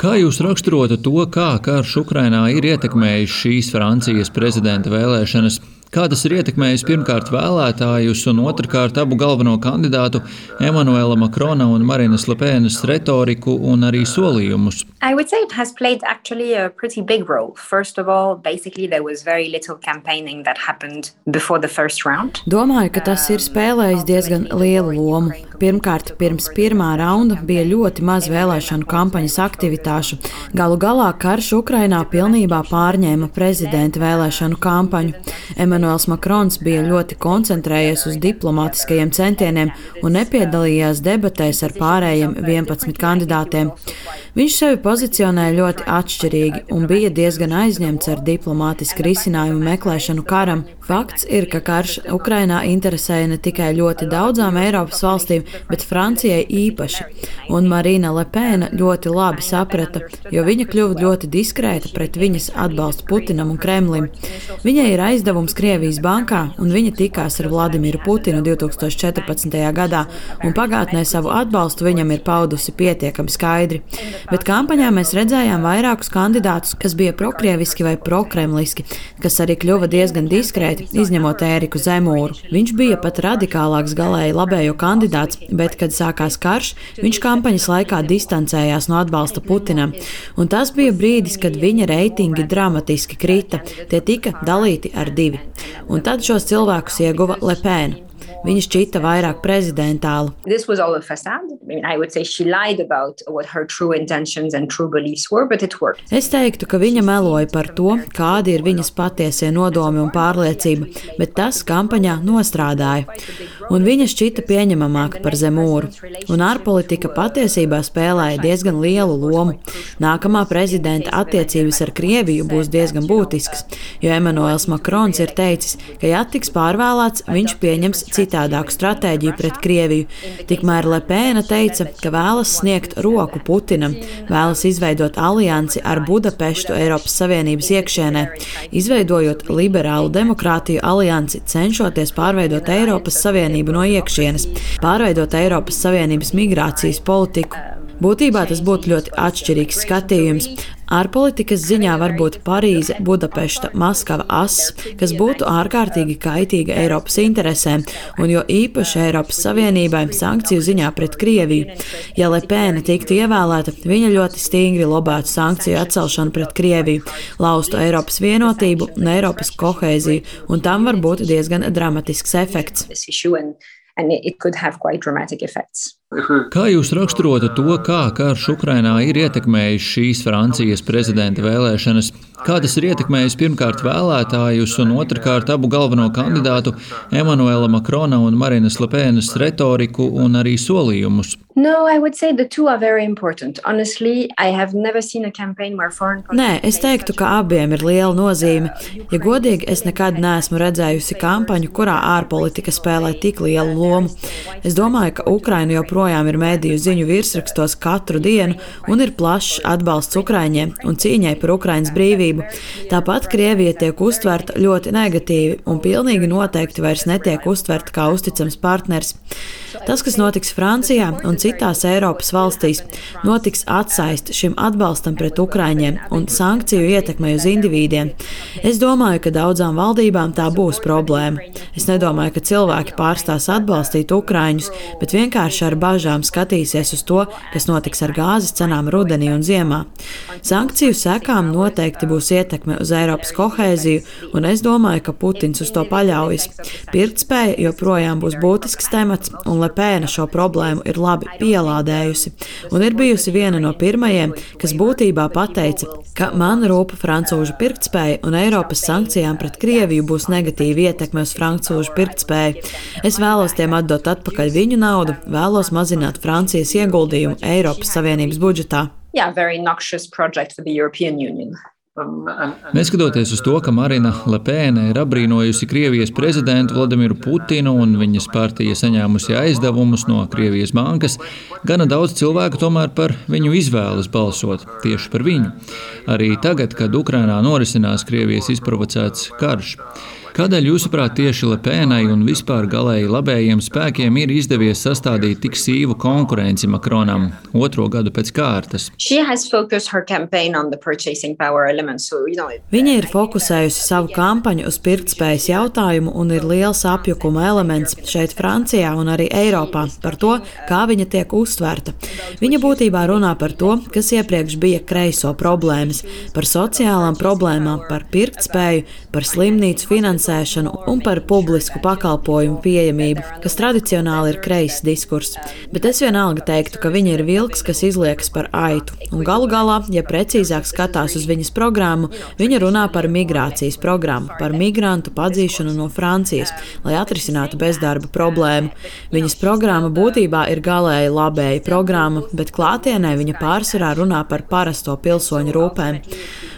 Kā jūs raksturotu to, kā karš Ukrainā ir ietekmējis šīs Francijas prezidenta vēlēšanas? Kā tas ir ietekmējis pirmkārt vēlētājus un otrkārt abu galveno kandidātu Emanuela Makrona un Marinas Lepēnas retoriku un arī solījumus? I would say it has played actually a pretty big role. First of all, basically there was very little campaigning that happened before the first round. Domāju, ka tas ir spēlējis diezgan lielu lomu. Pirmkārt, pirms pirmā raunda bija ļoti maz vēlēšanu kampaņas aktivitāšu. Galu galā karš Ukrainā pilnībā pārņēma prezidenta vēlēšanu kampaņu. Emanuels Makrons bija ļoti koncentrējies uz diplomātiskajiem centieniem un nepiedalījās debatēs ar pārējiem 11 kandidātiem. Viņš sevi pozicionēja ļoti atšķirīgi un bija diezgan aizņemts ar diplomātisku risinājumu meklēšanu karam. Fakts ir, ka karš Ukrainā interesēja ne tikai ļoti daudzām Eiropas valstīm, bet Francijai īpaši. Un Marina Lepēna ļoti labi saprata, jo viņa kļuva ļoti diskrēta pret viņas atbalstu Putinam un Kremlim. Viņai ir aizdevums Krievijas bankā, un viņa tikās ar Vladimiru Putinu 2014. gadā, un pagātnē savu atbalstu viņam ir paudusi pietiekami skaidri. Bet kampaņā mēs redzējām vairākus kandidātus, kas bija prokrieviski vai prokremliski, kas arī kļuva diezgan diskrēti, izņemot Ēriku Zemūru. Viņš bija pat radikālāks galēji labējo kandidāts, bet, kad sākās karš, viņš kampaņas laikā distancējās no atbalsta Putinam. Un tas bija brīdis, kad viņa reitingi dramatiski krita. Tie tika dalīti ar divi. Un tad šos cilvēkus ieguva Lepēna. Viņa šķita vairāk prezidentāla. Es teiktu, ka viņa meloja par to, kādi ir viņas patiesie nodomi un pārliecība, bet tas kampaņā nostrādāja. Un viņa šķita pieņemamāka par zemūru. Un ārpolitika patiesībā spēlēja diezgan lielu lomu. Nākamā prezidenta attiecības ar Krieviju būs diezgan būtiskas, jo Emanuels Makrons ir teicis, ka, ja tiks pārvēlēts, viņš pieņems citādāku stratēģiju pret Krieviju. Tikmēr Lepēna teica, ka vēlas sniegt roku Putinam, vēlas izveidot aliansi ar Budapeštu Eiropas Savienības iekšienē, izveidojot liberālu demokrātiju aliansi, cenšoties pārveidot Eiropas Savienību no iekšienes, pārveidot Eiropas Savienības migrācijas politiku. Būtībā tas būtu ļoti atšķirīgs skatījums. Ārpolitikas ziņā var būt Parīze, Budapešta, Maskava ass, kas būtu ārkārtīgi kaitīga Eiropas interesēm, un jo īpaši Eiropas Savienībai sankciju ziņā pret Krieviju. Ja Lepēna tiktu ievēlēta, viņa ļoti stingri lobētu sankciju atcelšanu pret Krieviju, laustu Eiropas vienotību un Eiropas kohēziju, un tam var būt diezgan dramatisks efekts. And it could have quite dramatic effects. Kā jūs raksturotu to, kā karš Ukrainā ir ietekmējis šīs Francijas prezidenta vēlēšanas? Kā tas ir ietekmējis pirmkārt vēlētājus un otrkārt abu galveno kandidātu Emanuela Makrona un Marinas Lepēnas retoriku un arī solījumus? No, Honestly, Nē, es teiktu, ka abiem ir liela nozīme. Ja godīgi, es nekad neesmu redzējusi kampaņu, kurā ārpolitika spēlē tik lielu lomu. Es domāju, ka Ukraina joprojām ir mēdīju ziņu virsrakstos katru dienu un ir plašs atbalsts Ukraiņiem un cīņai par Ukraiņas brīvību. Tāpat Krievija tiek uztverta ļoti negatīvi un pilnīgi noteikti vairs netiek uztverta kā uzticams partners. Tas, kas notiks Francijā un citās Eiropas valstīs, notiks atsaist šim atbalstam pret Ukraiņiem un sankciju ietekmei uz individiem. Es domāju, ka daudzām valdībām tā būs problēma. Es nedomāju, ka cilvēki pārstās atbalstīt Ukraiņus, bet vienkārši ar bažām skatīsies uz to, kas notiks ar gāzes cenām rudenī un ziemā. Sankciju sekām noteikti būs ietekme uz Eiropas kohēziju, un es domāju, ka Putins uz to paļaujas. Pirktspēja joprojām būs būtisks temats, un Lepēna šo problēmu ir labi pielādējusi, un ir bijusi viena no pirmajiem, kas būtībā pateica, ka man rūp francūžu pirktspēja un Eiropas sankcijām pret Krieviju būs negatīva ietekme uz francūžu pirktspēju. Es vēlos tiem atdot atpakaļ viņu naudu, vēlos mazināt Francijas ieguldījumu Eiropas Savienības budžetā. Yeah, very noxious project for the European Union. Neskatoties uz to, ka Marina Lepēna ir apbrīnojusi Krievijas prezidentu Vladimiru Putinu un viņas partija saņēmusi aizdevumus no Krievijas bankas, gana daudz cilvēku tomēr par viņu izvēlas balsot tieši par viņu. Arī tagad, kad Ukrainā norisinās Krievijas izprovocēts karš. Kādēļ, jūsuprāt, tieši Lepēnai un vispār galēji labējiem spēkiem ir izdevies sastādīt tik sīvu konkurenci Makronam otro gadu pēc kārtas? Viņa ir fokusējusi savu kampaņu uz pirktspējas jautājumu un ir liels apjukuma elements šeit, Francijā un arī Eiropā par to, kā viņa tiek uztverta. Viņa būtībā runā par to, kas iepriekš bija kreiso problēmas, par sociālām problēmām, par pirktspēju, par slimnīcu finansēšanu un par publisku pakalpojumu pieejamību, kas tradicionāli ir kreiss diskurss. Bet es vienalga teiktu, ka viņa ir vilks, kas izliekas par aitu. Un galu galā, ja precīzāk skatās uz viņas programmu, viņa runā par migrācijas programmu, par migrantu padzīšanu no Francijas, lai atrisinātu bezdarba problēmu. Viņas programma būtībā ir galēji labēja programma, bet klātienē viņa pārsvarā runā par parasto pilsoņu rūpēm.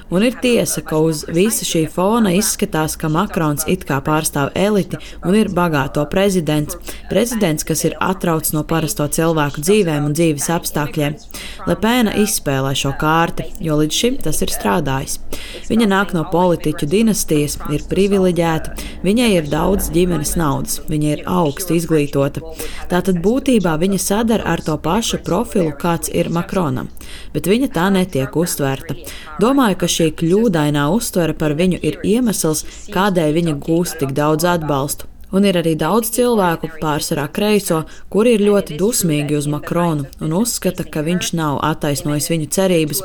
Un ir tiesa, ka uz visa šī fona izskatās, ka Makrons it kā pārstāv eliti un ir bagāto prezidents. Prezidents, kas ir atrauts no parasto cilvēku dzīvēm un dzīves apstākļiem. Lepēna izspēlē šo kārti, jo līdz šim tas ir strādājis. Viņa nāk no politiķu dinastijas, ir privileģēta, viņai ir daudz ģimenes naudas, viņa ir augsti izglītota. Tātad būtībā viņa sadara ar to pašu profilu, kāds ir Makronam, bet viņa tā netiek uztverta. Domāju, ka šī kļūdainā uztvere par viņu ir iemesls, kādēļ viņa gūst tik daudz atbalstu. Un ir arī daudz cilvēku, pārsvarā kreiso, kuri ir ļoti dusmīgi uz Makronu un uzskata, ka viņš nav attaisnojis viņu cerības.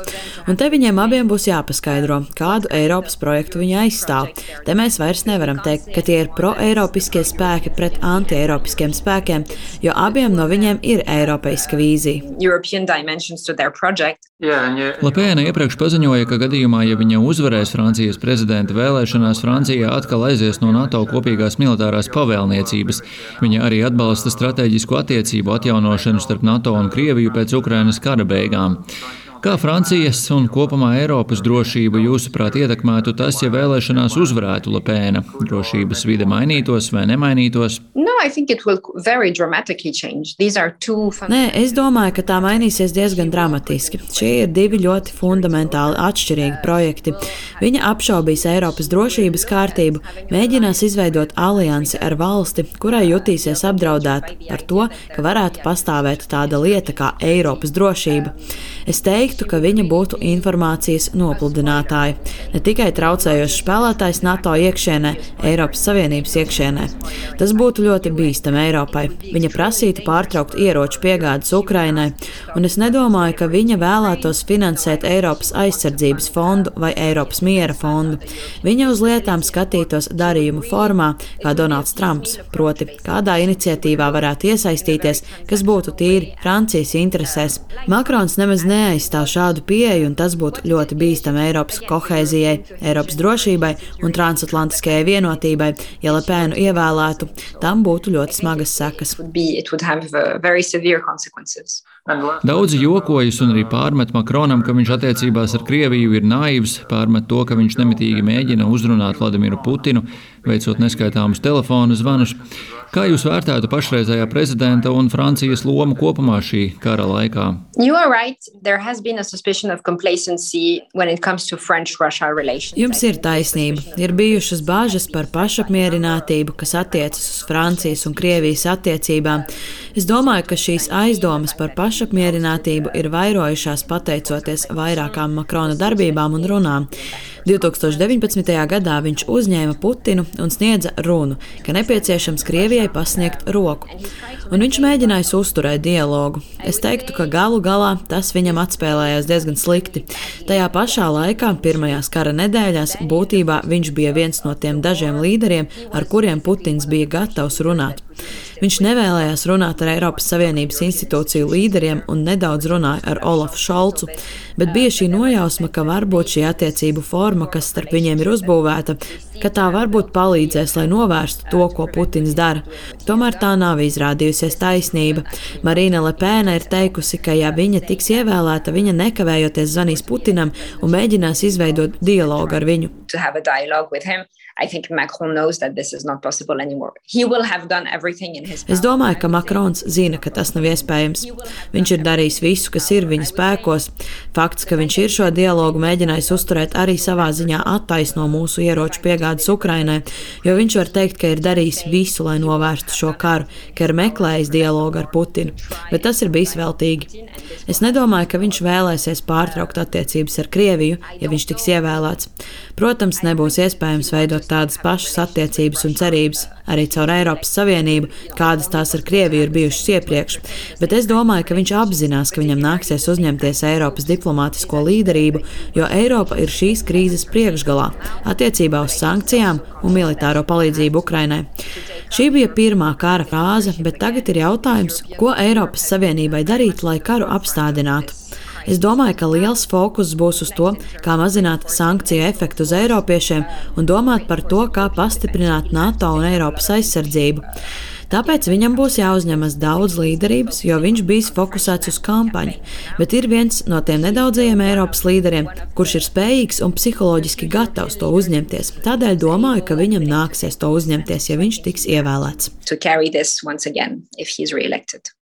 Un te viņiem abiem būs jāpaskaidro, kādu Eiropas projektu viņi aizstāv. Te mēs vairs nevaram teikt, ka tie ir pro-eiropiskie spēki pret anti-eiropiskiem spēkiem, jo abiem no viņiem ir eiropeiska vīzija. Lapēna iepriekš paziņoja, ka gadījumā, ja viņa uzvarēs Francijas prezidenta vēlēšanās, Francija atkal aizies no NATO kopīgās militārās pavēlniecības. Viņa arī atbalsta strateģisku attiecību atjaunošanu starp NATO un Krieviju pēc Ukrainas kara beigām. Kā Francijas un kopumā Eiropas drošību jūsuprāt ietekmētu tas, ja vēlēšanās uzvarētu Lepēna? Drošības vide mainītos vai nemainītos? No, Nē, es domāju, ka tā mainīsies diezgan dramatiski. Šie ir divi ļoti fundamentāli atšķirīgi projekti. Viņa apšaubīs Eiropas drošības kārtību, mēģinās izveidot aliansi ar valsti, kurai jutīsies apdraudēta par to, ka varētu pastāvēt tāda lieta kā Eiropas drošība. Es teiktu, ka viņa būtu informācijas nopludinātāja, ne tikai traucējošs spēlētājs NATO iekšienē, Eiropas Savienības iekšienē. Tas būtu ļoti bīstami Eiropai. Viņa prasītu pārtraukt ieroču piegādes Ukrainai, un es nedomāju, ka viņa vēlētos finansēt Eiropas aizsardzības fondu vai Eiropas miera fondu. Viņa uz lietām skatītos darījumu formā, kā Donalds Trumps, proti, kādā iniciatīvā varētu iesaistīties, kas būtu tīri Francijas interesēs. Makrons nemaz ne neaizstāv šādu pieeju, un tas būtu ļoti bīstami Eiropas kohēzijai, Eiropas drošībai un transatlantiskajai vienotībai, ja Lepēnu ievēlētu. Tam būtu ļoti smagas sekas. Daudzi jokojas un arī pārmet Makronam, ka viņš attiecībās ar Krieviju ir naivs, pārmet to, ka viņš nemitīgi mēģina uzrunāt Vladimiru Putinu, veicot neskaitāmus telefonu zvanus. Kā jūs vērtētu pašreizējā prezidenta un Francijas lomu kopumā šī kara laikā? Right. Jums ir taisnība. Ir bijušas bāžas par pašapmierinātību, kas attiecas uz Francijas un Krievijas attiecībām. Es domāju, ka šīs aizdomas par pašapmierinātību ir vairojušās pateicoties vairākām Makrona darbībām un runām. 2019. gadā viņš uzņēma Putinu un sniedza runu, ka nepieciešams Krievijai pasniegt roku. Un viņš mēģināja uzturēt dialogu. Es teiktu, ka galu galā tas viņam atspēlējās diezgan slikti. Tajā pašā laikā, pirmajās kara nedēļās, būtībā viņš bija viens no tiem dažiem līderiem, ar kuriem Putins bija gatavs runāt. Viņš nevēlējās runāt ar Eiropas Savienības institūciju līderiem un nedaudz runāja ar Olafu Šolcu, bet bija šī nojausma, ka varbūt šī attiecību forma, kas starp viņiem ir uzbūvēta, ka tā varbūt palīdzēs, lai novērstu to, ko Putins dara. Tomēr tā nav izrādījusies taisnība. Marīna Lepēna ir teikusi, ka ja viņa tiks ievēlēta, viņa nekavējoties zvanīs Putinam un mēģinās izveidot dialogu ar viņu. Es domāju, ka Makrons zina, ka tas nav iespējams. Viņš ir darījis visu, kas ir viņa spēkos. Fakts, ka viņš ir šo dialogu mēģinājis uzturēt, arī savā ziņā attaisno mūsu ieroču piegādes Ukrainai, jo viņš var teikt, ka ir darījis visu, lai novērstu šo karu, ka ir meklējis dialogu ar Putinu. Bet tas ir bijis veltīgi. Es nedomāju, ka viņš vēlēsies pārtraukt attiecības ar Krieviju, ja viņš tiks ievēlēts. Protams, nebūs iespējams veidot tādas pašas attiecības un cerības arī caur Eiropas Savienību, kādas tās ar Krieviju ir bijušas iepriekš, bet es domāju, ka viņš apzinās, ka viņam nāksies uzņemties Eiropas diplomātisko līderību, jo Eiropa ir šīs krīzes priekšgalā attiecībā uz sankcijām un militāro palīdzību Ukrainai. Šī bija pirmā kara frāze, bet tagad ir jautājums, ko Eiropas Savienībai darīt, lai karu apstādinātu. Es domāju, ka liels fokus būs uz to, kā mazināt sankciju efektu uz eiropiešiem un domāt par to, kā pastiprināt NATO un Eiropas aizsardzību. Tāpēc viņam būs jāuzņemas daudz līderības, jo viņš bijis fokusēts uz kampaņu. Bet ir viens no tiem nedaudzajiem Eiropas līderiem, kurš ir spējīgs un psiholoģiski gatavs to uzņemties. Tādēļ domāju, ka viņam nāksies to uzņemties, ja viņš tiks ievēlēts.